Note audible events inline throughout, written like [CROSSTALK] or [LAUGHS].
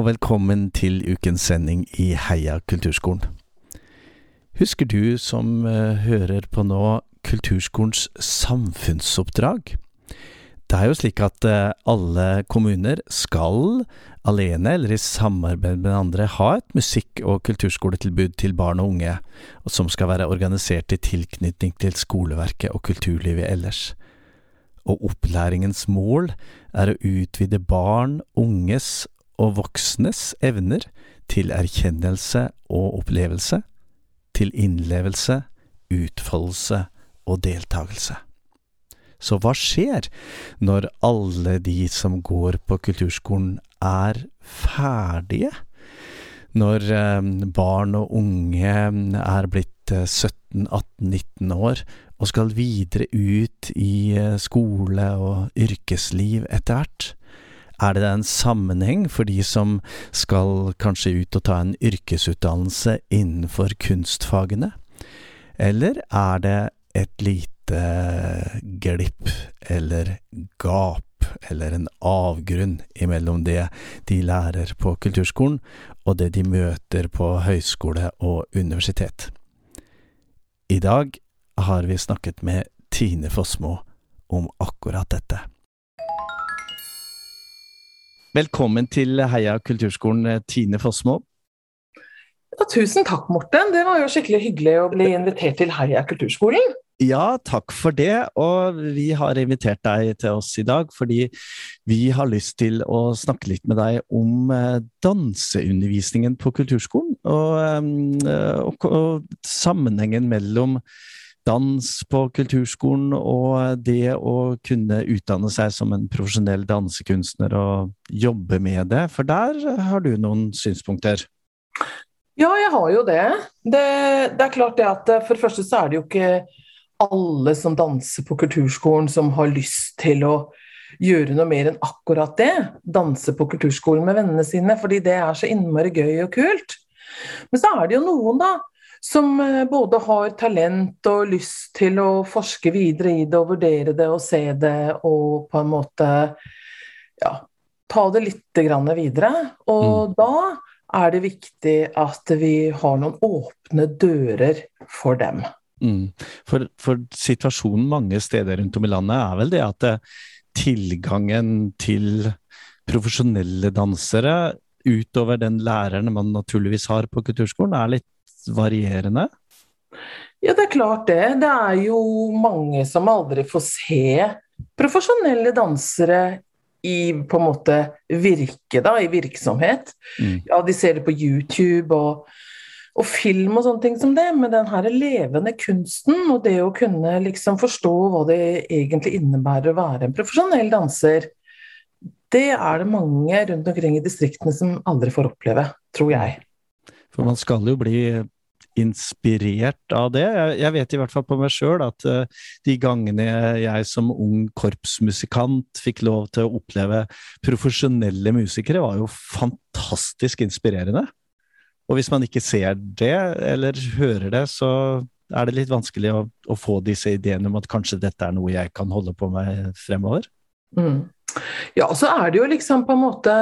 Og velkommen til ukens sending i Heia kulturskolen. Husker du som uh, hører på nå kulturskolens samfunnsoppdrag? Det er jo slik at uh, alle kommuner skal, alene eller i samarbeid med andre, ha et musikk- og kulturskoletilbud til barn og unge, som skal være organisert i tilknytning til skoleverket og kulturlivet ellers. Og opplæringens mål er å utvide barn, unges og voksnes evner til erkjennelse og opplevelse, til innlevelse, utfoldelse og deltakelse. Så hva skjer når alle de som går på kulturskolen er ferdige? Når eh, barn og unge er blitt 17-18-19 år og skal videre ut i eh, skole og yrkesliv etter hvert? Er det en sammenheng for de som skal kanskje ut og ta en yrkesutdannelse innenfor kunstfagene? Eller er det et lite glipp eller gap eller en avgrunn imellom det de lærer på kulturskolen og det de møter på høyskole og universitet? I dag har vi snakket med Tine Fossmo om akkurat dette. Velkommen til Heia kulturskolen, eh, Tine Fossmo. Ja, tusen takk, Morten. Det var jo skikkelig hyggelig å bli invitert til Heia kulturskolen. Ja, takk for det. Og vi har invitert deg til oss i dag fordi vi har lyst til å snakke litt med deg om eh, danseundervisningen på kulturskolen. Og, eh, og, og sammenhengen mellom dans på kulturskolen og det å kunne utdanne seg som en profesjonell dansekunstner og jobbe med det, for der har du noen synspunkter? Ja, jeg har jo det. det. Det, er klart det at for det første så er det jo ikke alle som danser på kulturskolen som har lyst til å gjøre noe mer enn akkurat det. Danse på kulturskolen med vennene sine, fordi det er så innmari gøy og kult. Men så er det jo noen, da, som eh, både har talent og lyst til å forske videre i det og vurdere det og se det og på en måte ja, ta det litt videre. Og mm. da er det viktig at vi har noen åpne dører for dem. Mm. For, for, situasjonen mange steder rundt om i landet er vel det at eh, tilgangen til profesjonelle dansere utover den læreren man naturligvis har på kulturskolen, er litt varierende? Ja, det er klart det. Det er jo mange som aldri får se profesjonelle dansere i på en måte virke, da, i virksomhet. Mm. Ja, de ser det på YouTube og, og, film og sånne ting som det, men den her levende kunsten og det å kunne liksom forstå hva det egentlig innebærer å være en profesjonell danser, det er det mange rundt omkring i distriktene som aldri får oppleve, tror jeg. For man skal jo bli inspirert av det. Jeg, vet i hvert fall på meg sjøl at uh, de gangene jeg som ung korpsmusikant fikk lov til å oppleve profesjonelle musikere, var jo fantastisk inspirerende. Og hvis man ikke ser det, eller hører det, så er det litt vanskelig å, å få disse ideene om at kanskje dette er noe jeg kan holde på med fremover. Mm. Ja, så er det jo liksom på en måte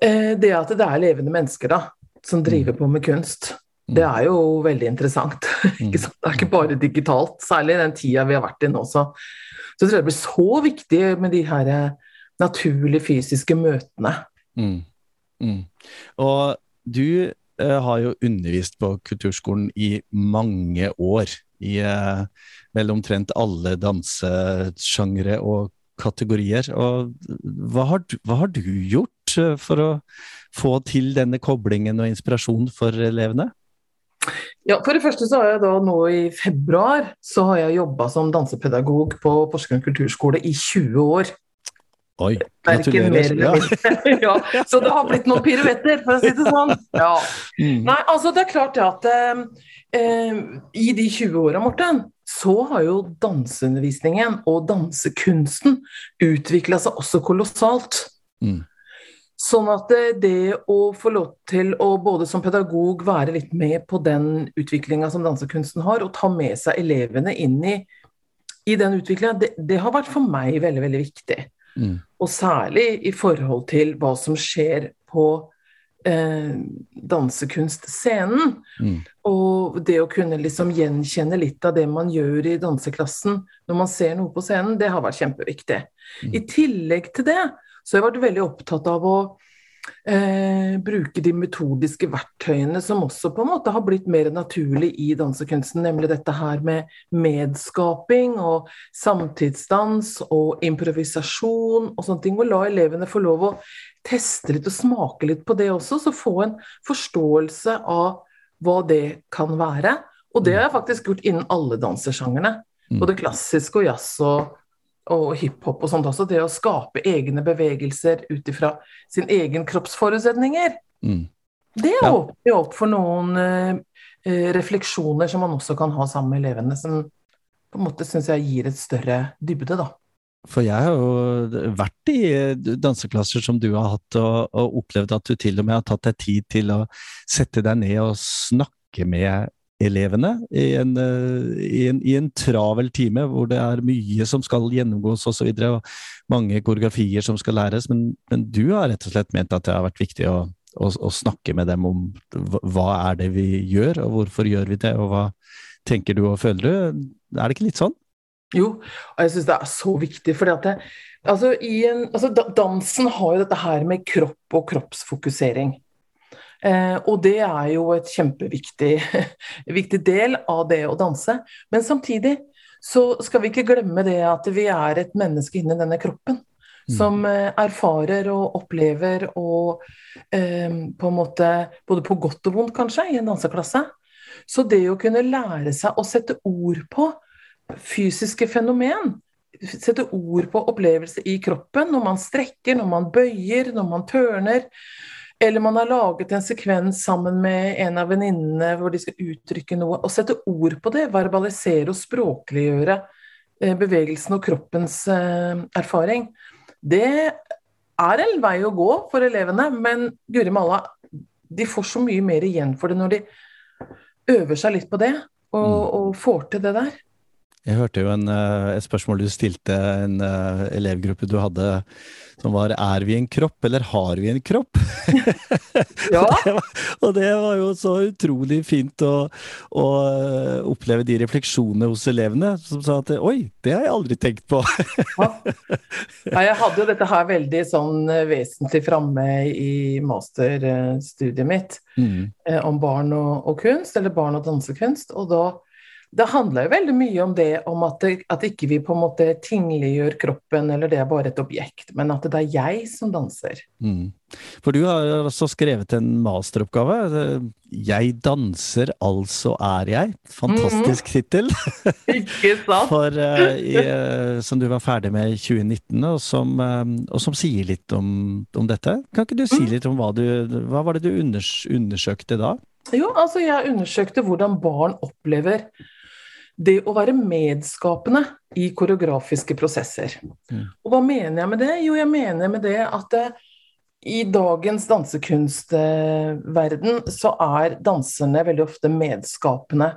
eh, det at det er levende mennesker, da som driver mm. på med kunst. Det mm. er jo veldig interessant. [LAUGHS] Mm. det er ikke bare digitalt, særlig i den tida vi har vært i nå. Så, så jeg tror det blir så viktig med de her eh, naturlige fysiske møtene. Mm. Mm. Og du uh, har jo undervist på kulturskolen i mange år. I uh, vel omtrent alle dansesjangre og kategorier. Og hva har, hva har, du gjort eh, for å få til denne koblingen og inspirasjon for elevene? Ja, For det første så har jeg da nå i februar så har jeg jobba som dansepedagog på Porsgrunn kulturskole i 20 år. Oi, gratulerer. Ja. [LAUGHS] ja, så det har blitt noen piruetter, for å si det sånn. Ja. Mm. Nei, altså det er klart det at eh, eh i de 20 åra, Morten, så har jo danseundervisningen og dansekunsten utvikla seg også kolossalt. Mm. Sånn at det å få lov til å både som pedagog være litt med på den utviklinga som dansekunsten har, og ta med seg elevene inn i, i den utviklinga, det, det, har vært for meg veldig, veldig viktig. Mm. Og særlig i forhold til hva som skjer på eh, dansekunstscenen. Mm. Og det å kunne liksom gjenkjenne litt av det man gjør i danseklassen når man ser noe på scenen, det har vært kjempeviktig. Mm. I tillegg til det så har jeg vært veldig opptatt av å eh, bruke de metodiske verktøyene som også på en måte har blitt mer naturlig i dansekunsten, nemlig dette her med medskaping og samtidsdans og improvisasjon og sånne ting. Og la elevene få lov å teste litt og smake litt på det også, så få en forståelse av hva det kan være. Og det har jeg faktisk gjort innen alle dansesjangerne. Mm. Både klassisk og jazz og, og hiphop og sånt også. Det å skape egne bevegelser ut ifra sin egen kroppsforutsetninger. Mm. Det åpner jo opp for noen uh, refleksjoner som man også kan ha sammen med elevene, som på en måte syns jeg gir et større dybde, da. For jeg har jo vært i danseklasser som du har hatt, og, og, opplevd at du til og med har tatt deg tid til å sette deg ned og snakke med elevene i en, i en, i en travel time hvor det er mye som skal gjennomgås osv., mange koreografier som skal læres. Men, men, du har rett og slett ment at det har vært viktig å, å, å snakke med dem om hva er det vi gjør, og hvorfor gjør vi det, og hva tenker du og føler du? Er det ikke litt sånn? Jo, og jeg syns det er så viktig. fordi at det, altså, en, altså, Dansen har jo dette her med kropp og kroppsfokusering. Eh, og det er jo et kjempeviktig [LAUGHS] viktig del av det å danse. Men samtidig så skal vi ikke glemme det at vi er et menneske inni denne kroppen. Mm. Som eh, erfarer og opplever og eh, på en måte Både på godt og vondt, kanskje, i en danseklasse. Så det å kunne lære seg å sette ord på fysiske fenomen. Sette ord på opplevelse i kroppen når man strekker, når man bøyer, når man tørner. Eller man har laget en sekvens sammen med en av venninnene hvor de skal uttrykke noe. Å sette ord på det, verbalisere og språkliggjøre eh, bevegelsen og kroppens eh, erfaring, det er en vei å gå for elevene, men guri malla, de får så mye mer igjen for det når de øver seg litt på det og, mm. og får til det der. Jeg hørte jo en, eh, et spørsmål du stilte en uh, elevgruppe du hadde, som var 'er vi en kropp, eller har vi en kropp'? [LAUGHS] ja. og, det var, og, det var, jo så utrolig fint å, å, eh, oppleve de refleksjonene hos elevene, som sa at 'oi, det har jeg aldri tenkt på'. ja. ja. jeg hadde jo dette her veldig sånn vesentlig framme i masterstudiet mitt, mm. om barn og, og kunst, eller barn og dansekunst, og da det handler jo veldig mye om det om at, det, at ikke vi på en måte tingliggjør kroppen, eller det er bare et objekt, men at det er jeg som danser. Mm. For du har også skrevet en masteroppgave. 'Jeg danser, altså er jeg'. Fantastisk mm tittel. [LAUGHS] ikke sant? For, uh, i, uh, som du var ferdig med i 2019, og som, uh, og som sier litt om, om, dette. Kan ikke du si mm. litt om hva, du, hva var det du unders undersøkte da? Jo, altså jeg undersøkte hvordan barn opplever det å være medskapende i koreografiske prosesser. Mm. Og hva mener jeg med det? Jo, jeg mener med det at eh, i dagens dansekunstverden så er danserne veldig ofte medskapende.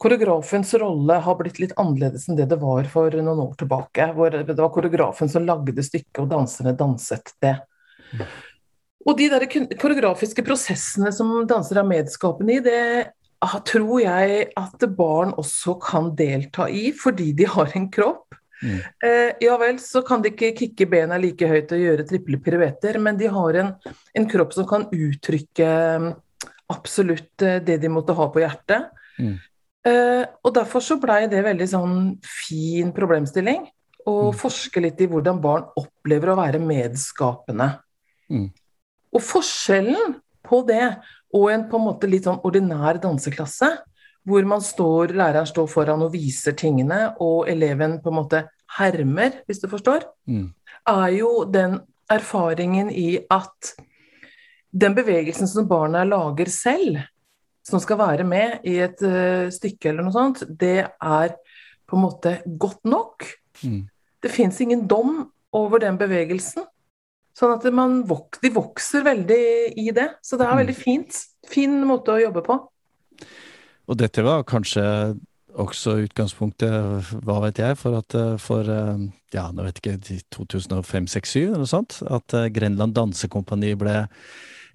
Koreografens rolle har blitt litt annerledes enn det det var for noen år tilbake. Hvor det var koreografen som lagde stykket, og danserne danset det. Mm. Og de der koreografiske prosessene som dansere er medskapende i, det tror jeg at barn også kan delta i, fordi de har en kropp. Mm. Eh, ja vel, så kan de ikke kikke bena like høyt og gjøre triple piruetter, men de har en, en, kropp som kan uttrykke mm, absolutt eh, det de måtte ha på hjertet. Mm. Eh, og derfor så blei det veldig sånn fin problemstilling. Å mm. forske litt i hvordan barn opplever å være medskapende. Mm. Og forskjellen på det og en på en måte litt sånn ordinær danseklasse, hvor man står, læreren står foran og viser tingene, og eleven på en måte hermer, hvis du forstår, mm. er jo den erfaringen i at den bevegelsen som barna lager selv, som skal være med i et uh, stykke eller noe sånt, det er på en måte godt nok. Mm. Det fins ingen dom over den bevegelsen. Sånn at man, de vokser veldig i det. Så det er mm. veldig fint. Fin måte å jobbe på. Og dette var kanskje også utgangspunktet, hva vet jeg, for at for ja, nå vet jeg ikke, 2005-2007 eller noe sånt, at Grenland Dansekompani ble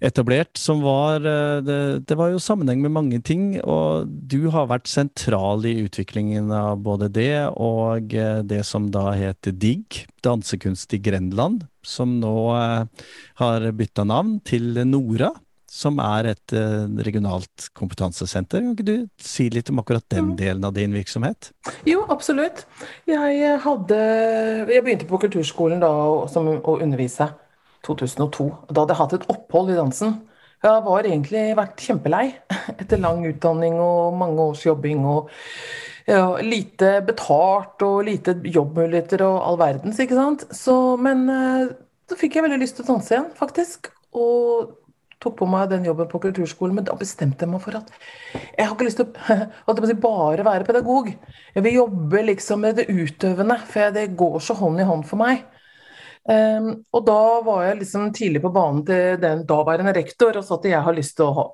etablert, som var det, det, var jo sammenheng med mange ting, og du har vært sentral i utviklingen av både det og det som da heter DIGG, Dansekunst i Grenland, som nå har bytta navn til Nora som er et regionalt kompetansesenter. Kan ikke du si litt om akkurat den delen av din virksomhet? Jo, absolutt. Jeg eh, hadde Jeg begynte på kulturskolen da som å undervise 2002. Da hadde jeg hatt et opphold i dansen. Jeg var egentlig vært kjempelei [LAUGHS] etter lang utdanning og mange års jobbing og ja, lite betalt og lite jobbmuligheter og all verdens, ikke sant. Så, men uh, så fikk jeg veldig lyst til å danse igjen, faktisk. Og tok på meg den jobben på kulturskolen, men da bestemte jeg meg for at jeg har ikke lyst til å [LAUGHS] bare være pedagog. Jeg vil jobbe liksom med det utøvende, for det går så hånd i hånd for meg. Um, og da var jeg liksom tidlig på banen til den daværende rektor og sa at jeg har lyst til å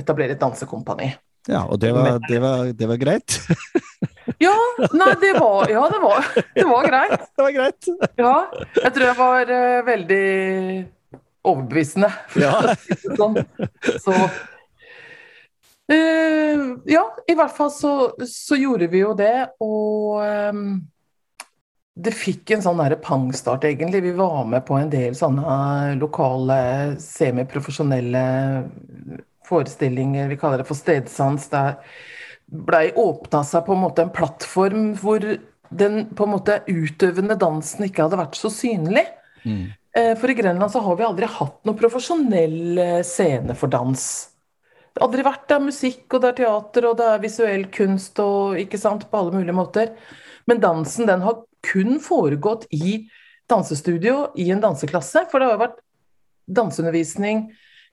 etablere et dansekompani. Ja, og det var, det var, det var greit? [LAUGHS] ja, nei, det var, ja, det var, det var greit. [LAUGHS] Det var greit. Ja, jeg tror jeg var uh, veldig overbevisende, for ja. å si det sånn. Så uh, Ja, i hvert fall så, så, gjorde vi jo det, og um, det fikk en sånn pangstart, egentlig. Vi var med på en del sånne lokale, semiprofesjonelle forestillinger. Vi kaller det for stedsans. Der blei åpna seg på en måte en plattform hvor den på en måte utøvende dansen ikke hadde vært så synlig. Mm. Eh, for i Grenland så har vi aldri hatt noen profesjonell eh, scene for dans. Det har aldri vært det er musikk og det er teater og det er visuell kunst og ikke sant, på alle mulige måter. Men dansen den har kun foregått i dansestudio i en danseklasse. For det har jo vært danseundervisning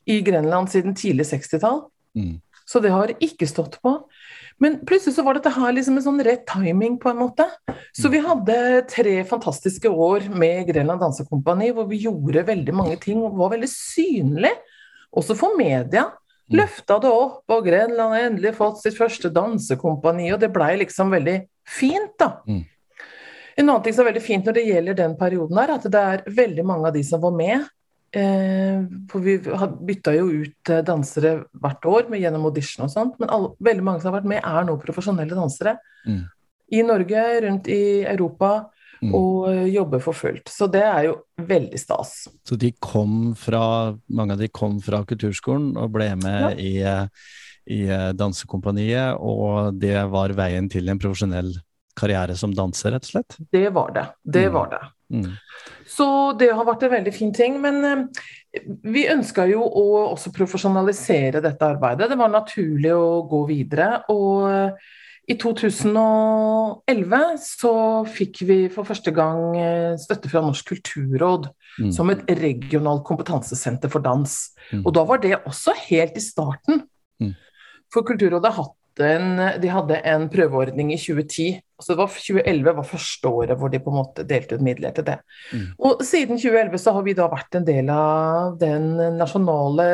i Grenland siden tidlig 60-tall. Mm. Så det har ikke stått på. Men plutselig så var dette her liksom en sånn rett timing, på en måte. Så vi hadde tre fantastiske år med Grenland Dansekompani hvor vi gjorde veldig mange ting og var veldig synlig, også for media. Mm. Løfta det opp, og Grenland har endelig fått sitt første dansekompani, og det blei liksom veldig fint, da. Mm. En annen ting som er veldig fint når det gjelder den perioden, er at det er veldig mange av de som var med, Eh, vi bytta jo ut eh, dansere hvert år med, gjennom audition og sånt, men alle, veldig mange som har vært med, er nå profesjonelle dansere. Mm. I Norge, rundt i Europa, mm. og eh, jobber for fullt. Så det er jo veldig stas. Så de kom fra, mange av de kom fra kulturskolen og ble med ja. i, i dansekompaniet, og det var veien til en profesjonell karriere som danser, rett og slett? Det var det. Det mm. var det. Mm. Så det har vært en veldig fin ting. Men eh, vi ønska jo å også profesjonalisere dette arbeidet. Det var naturlig å gå videre. Og i 2011 så fikk vi for første gang eh, støtte fra Norsk kulturråd mm. som et regionalt kompetansesenter for dans. Mm. Og da var det også helt i starten. Mm. For Kulturrådet har hatt en, de hadde en prøveordning i 2010. Altså det var 2011 var første året hvor de på en måte delte ut midler til det. Mm. Og siden 2011 så har vi da vært en del av den nasjonale,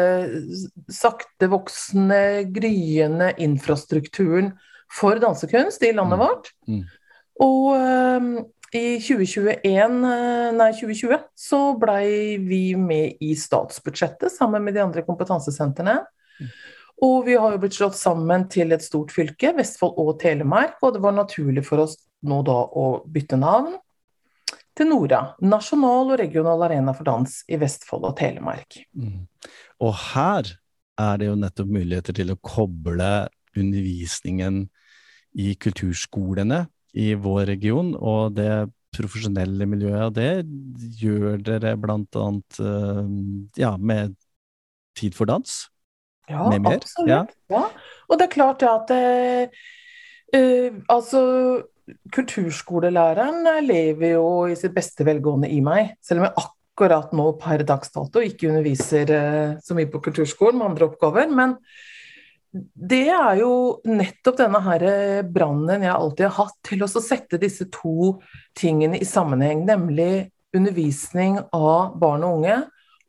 sakte voksende, gryende infrastrukturen for dansekunst i landet mm. vårt. Mm. Og um, i 2021, eh, nei 2020 så blei vi med i statsbudsjettet sammen med de andre kompetansesentrene. Og vi har jo blitt slått sammen til et stort fylke, Vestfold og Telemark, og det var naturlig for oss nå da å bytte navn til Nora. Nasjonal og regional arena for dans i Vestfold og Telemark. Mm. Og her er det jo nettopp muligheter til å koble undervisningen i kulturskolene i vår region, og det profesjonelle miljøet, og det gjør dere blant annet eh, ja, med Tid for dans. Ja, med mer. absolutt. Ja. ja. Og det er klart at uh, altså Kulturskolelæreren lever jo i sitt beste velgående i meg, selv om jeg akkurat nå per dags dato ikke underviser uh, så mye på kulturskolen med andre oppgaver. Men det er jo nettopp denne her brannen jeg alltid har hatt til å sette disse to tingene i sammenheng, nemlig undervisning av barn og unge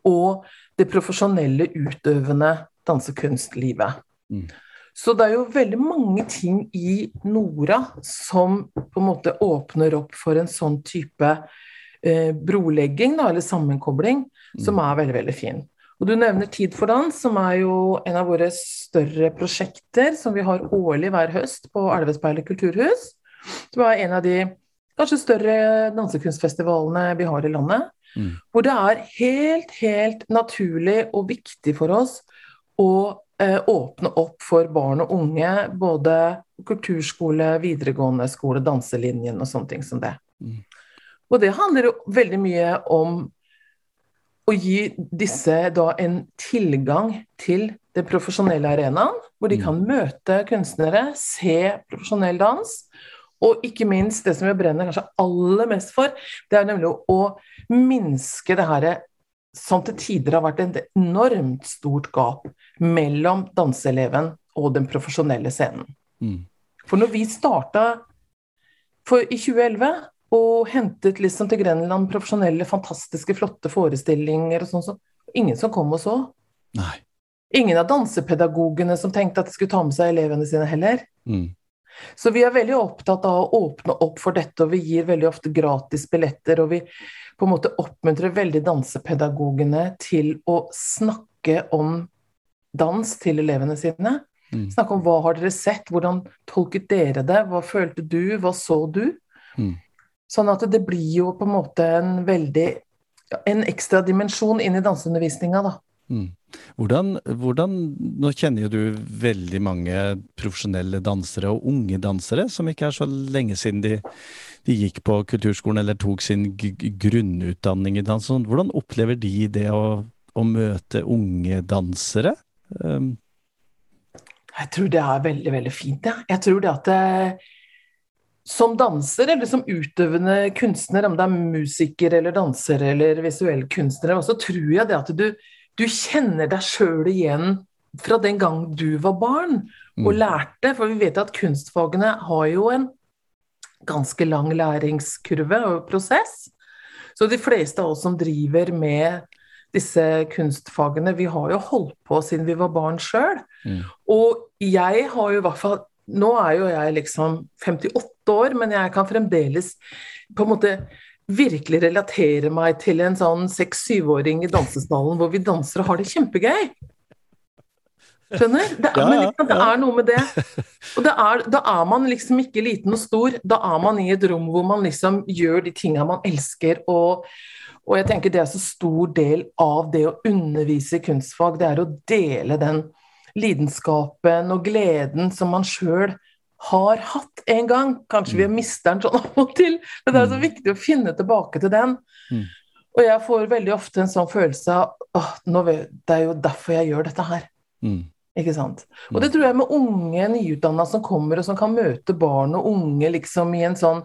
og det profesjonelle utøvende dansekunstlivet. Mm. Så det er jo veldig mange ting i Nora som på en måte åpner opp for en sånn type eh, brolegging, da, eller sammenkobling, mm. som er veldig, veldig fin. Og du nevner Tid for dans, som er jo en av våre større prosjekter som vi har årlig hver høst på Elvespeilet kulturhus. Det var en av de kanskje større dansekunstfestivalene vi har i landet. Mm. Hvor det er helt, helt naturlig og viktig for oss å eh, åpne opp for barn og unge, både kulturskole, videregående skole, danselinjen og sånne ting som det. Mm. Og det handler jo veldig mye om å gi disse da en tilgang til den profesjonelle arenaen, hvor de mm. kan møte kunstnere, se profesjonell dans, og ikke minst det som jeg brenner kanskje aller mest for, det er nemlig å, minske det her som til tider har vært et enormt stort gap mellom danseeleven og den profesjonelle scenen. Mm. For når vi starta i 2011 og hentet liksom til Grenland profesjonelle, fantastiske, flotte forestillinger og sånn, så ingen som kom og så. Nei. Ingen av dansepedagogene som tenkte at de skulle ta med seg elevene sine heller. Mm. Så vi er veldig opptatt av å åpne opp for dette, og vi gir veldig ofte gratis billetter. Og vi på en måte oppmuntrer veldig dansepedagogene til å snakke om dans til elevene sine. Mm. Snakke om hva har dere sett, hvordan tolket dere det, hva følte du, hva så du? Mm. Sånn at det blir jo på en måte en veldig en ekstra dimensjon inn i danseundervisninga, da. Mm. Hvordan, hvordan, Nå kjenner jo du veldig mange profesjonelle dansere og unge dansere, som ikke er så lenge siden de, de gikk på kulturskolen eller tok sin grunnutdanning i dans. Hvordan opplever de det å, å møte unge dansere? Um. Jeg tror det er veldig, veldig fint, ja. Jeg tror det at det, eh, som danser eller som utøvende kunstner, om det er musiker eller danser eller visuell kunstner, så tror jeg det at du du kjenner deg sjøl igjen fra den gang du var barn og mm. lærte. For vi vet at kunstfagene har jo en ganske lang læringskurve og prosess. Så de fleste av oss som driver med disse kunstfagene, vi har jo holdt på siden vi var barn sjøl. Mm. Og jeg har jo i hvert fall Nå er jo jeg liksom 58 år, men jeg kan fremdeles på en måte virkelig relatere meg til en sånn seks-syvåring i dansestallen hvor vi danser og har det kjempegøy. Skjønner? Det er, ja, ja, det er noe med det. Og det er, da er man liksom ikke liten og stor. Da er man i et rom hvor man liksom gjør de tinga man elsker. Og, og jeg tenker det er så stor del av det å undervise i kunstfag, det er å dele den lidenskapen og gleden som man sjøl har hatt en gang. Kanskje vi mm. mister den sånn av og til, men det er så mm. viktig å finne tilbake til den. Mm. Og jeg får veldig ofte en sånn følelse av at det er jo derfor jeg gjør dette her. Mm. Ikke sant? Og det tror jeg med unge nyutdanna som kommer og som kan møte barn og unge liksom i en sånn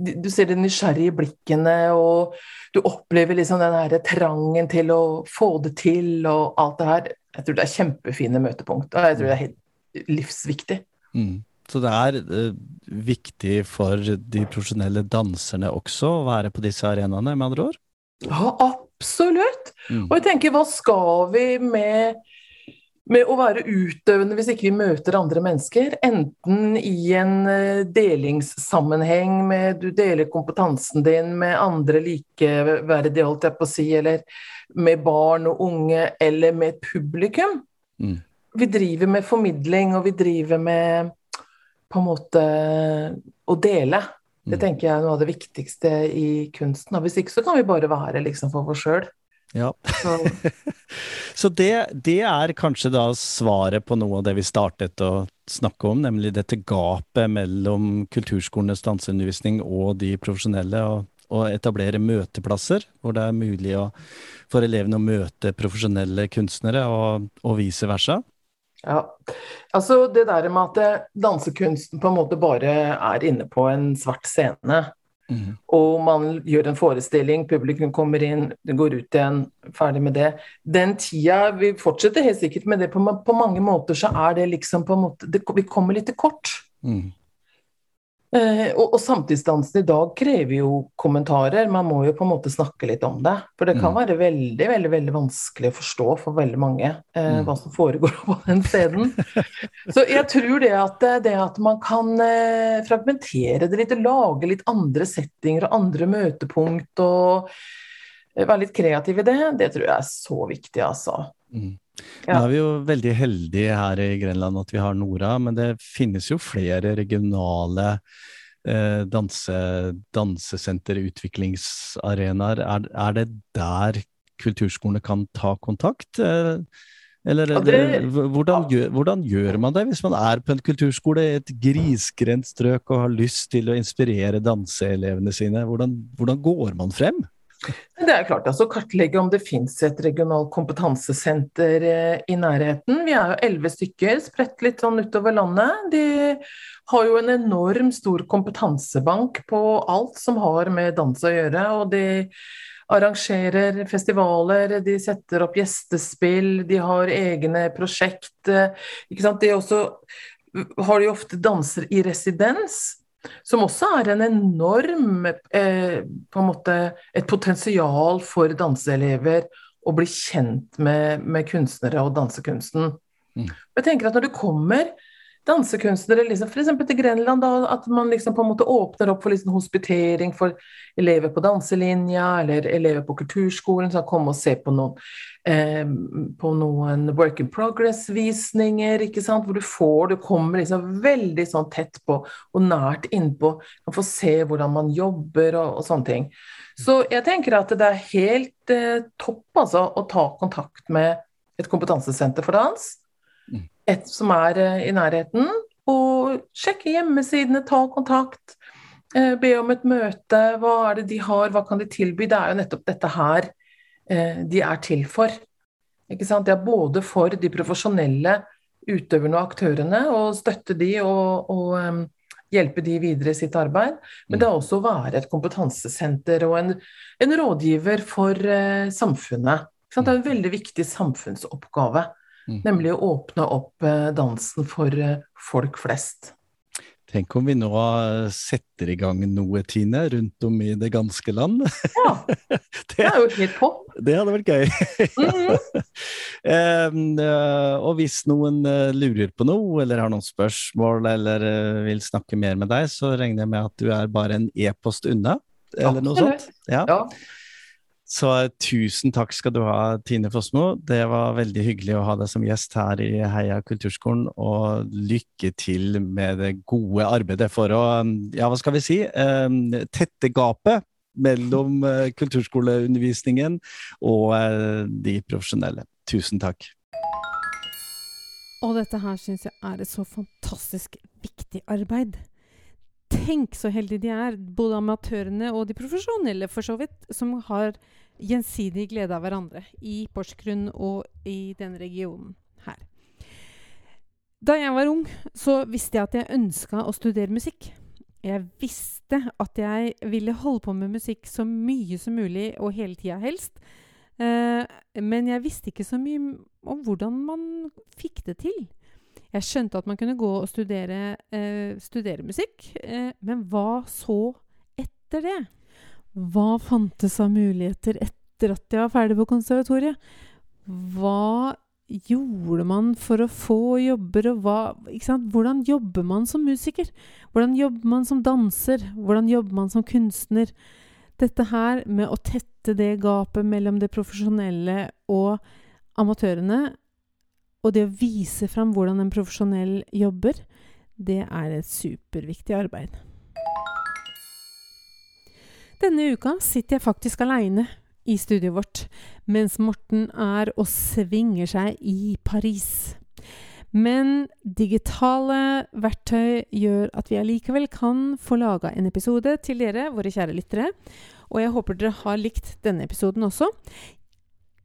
Du ser de nysgjerrige blikkene, og du opplever liksom den her trangen til å få det til og alt det her. Jeg tror det er kjempefine møtepunkt, og jeg tror det er helt livsviktig. Mm. Så det er eh, viktig for de profesjonelle danserne også å være på disse arenaene, med andre ord? Ja, absolutt. Mm. Og jeg tenker, hva skal vi med, med å være utøvende hvis ikke vi møter andre mennesker? Enten i en eh, delingssammenheng med du deler kompetansen din med andre likeverdige, holdt jeg på å si, eller med barn og unge, eller med publikum. Mm. Vi driver med formidling, og vi driver med på en måte å dele. Det mm. tenker jeg er noe av det viktigste i kunsten. Og hvis ikke så kan vi bare være liksom for oss sjøl. Ja. Så, [LAUGHS] så det, det, er kanskje da svaret på noe av det vi startet å snakke om, nemlig dette gapet mellom kulturskolenes danseundervisning og de profesjonelle. og å etablere møteplasser hvor det er mulig å, for elevene å møte profesjonelle kunstnere, og, og vice versa. Ja, altså det der med at dansekunsten på en måte bare er inne på en svart scene, mm. og man gjør en forestilling, publikum kommer inn, det går ut igjen, ferdig med det. Den tida Vi fortsetter helt sikkert med det, på, på mange måter så er det liksom på en måte det, Vi kommer litt til kort. Mm. Eh, og, og samtidsdansen i dag krever jo kommentarer, man må jo på en måte snakke litt om det. For det kan Mm. være veldig veldig, veldig vanskelig å forstå for veldig mange eh, Mm. hva som foregår [LAUGHS] på den scenen. Så jeg tror det at, eh, det at man kan eh, fragmentere det litt, lage litt andre settinger og andre møtepunkt og eh, være litt kreativ i det, det tror jeg er så viktig, altså. Mm. Ja. Nå er vi jo veldig heldige her i Grenland at vi har Nora, men det finnes jo flere regionale eh, danse, dansesenter, utviklingsarenaer. Er, er det der kulturskolene kan ta kontakt? Eh, eller, det- hvordan, gjør, hvordan gjør man det hvis man er på en kulturskole i et grisgrendt strøk og har lyst til å inspirere danseelevene sine? Hvordan, hvordan går man frem? Det er klart, altså kartlegge om det finnes et regionalt kompetansesenter eh, i nærheten. Vi er jo elleve stykker, spredt litt sånn utover landet. De har jo en enorm stor kompetansebank på alt som har med dans å gjøre. Og de arrangerer festivaler, de setter opp gjestespill, de har egne prosjekt. eh, Ikke sant? De også har de ofte danser i residens. Som også er en enorm eh, på en måte et potensial for danseelever å bli kjent med, med kunstnere og dansekunsten. Mm. Jeg tenker at når du kommer dansekunstnere liksom, f.eks. til Grenland, da, at man liksom på en måte åpner opp for liksom hospitering for elever på danselinja eller elever på kulturskolen som kommer og ser på noen, eh, på noen work in progress-visninger, ikke sant? hvor du får, du kommer liksom veldig sånn tett på og nært innpå, kan få se hvordan man jobber og, og sånne ting. Så jeg tenker at det er helt eh, topp altså, å ta kontakt med et kompetansesenter for dans. Et som er eh, i nærheten, og sjekke hjemmesidene, ta kontakt. Eh, be om et møte. Hva er det de har, hva kan de tilby? Det er jo nettopp dette her eh, de er til for. Ikke sant? Det er både for de profesjonelle utøverne og aktørene, og støtte de og, og hjelpe de videre i sitt arbeid. Men det er også å være et kompetansesenter og en, en rådgiver for samfunnet. Det er en veldig viktig samfunnsoppgave. Mm. Nemlig å åpne opp eh, dansen for eh, folk flest. Tenk om vi nå setter i gang noe, Tine, rundt om i det ganske land. Ja, [LAUGHS] det er jo helt på. det hadde vært gøy. [LAUGHS] Mhm. Eh, eh, og hvis noen eh, lurer på noe, eller har noen spørsmål, eller eh, vil snakke mer med deg, så regner jeg med at du er bare en e-post unna, eller noe Absolutt. sånt? Ja. Ja. Så tusen takk skal du ha, Tine Fossmo. Det var veldig hyggelig å ha deg som gjest her i Heia kulturskolen, og lykke til med det gode arbeidet for å, ja, hva skal vi si, eh, tette gapet mellom eh, kulturskoleundervisningen og eh, de profesjonelle. Tusen takk. Og dette her syns jeg er et så fantastisk viktig arbeid. Tenk så heldige de er, både amatørene og de profesjonelle, for så vidt, som har gjensidig glede av hverandre i Porsgrunn og i den regionen her. Da jeg var ung, så visste jeg at jeg ønska å studere musikk. Jeg visste at jeg ville holde på med musikk så mye som mulig, og hele tida helst. Eh, men jeg visste ikke så mye om hvordan man fikk det til. Jeg skjønte at man kunne gå og studere, eh, studere musikk, eh, men hva så etter det? Hva fantes av muligheter etter at jeg var ferdig på konservatoriet? Hva gjorde man for å få jobber, og hva? Hvordan jobber man som musiker? Hvordan jobber man som danser? Hvordan jobber man som kunstner? Dette her med å tette det gapet mellom det profesjonelle og amatørene, og det å vise fram hvordan en profesjonell jobber, det er et superviktig arbeid. Denne uka sitter jeg faktisk aleine i studioet vårt, mens Morten er og svinger seg i Paris. Men digitale verktøy gjør at vi allikevel kan få laga en episode til dere, våre kjære lyttere. Og jeg håper dere har likt denne episoden også.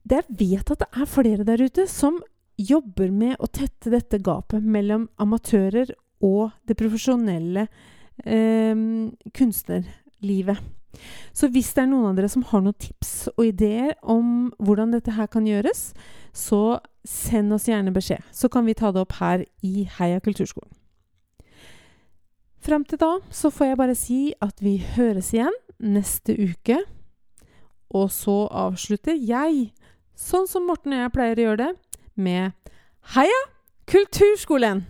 Jeg vet at det er flere der ute som jobber med å tette dette gapet mellom amatører og det profesjonelle eh, kunstnerlivet. Så hvis det er noen av dere som har noen tips og ideer om hvordan dette her kan gjøres, så send oss gjerne beskjed. Så kan vi ta det opp her i Heia kulturskolen. Fram til da så får jeg bare si at vi høres igjen neste uke. Og så avslutter jeg, sånn som Morten og jeg pleier å gjøre det, med Heia kulturskolen!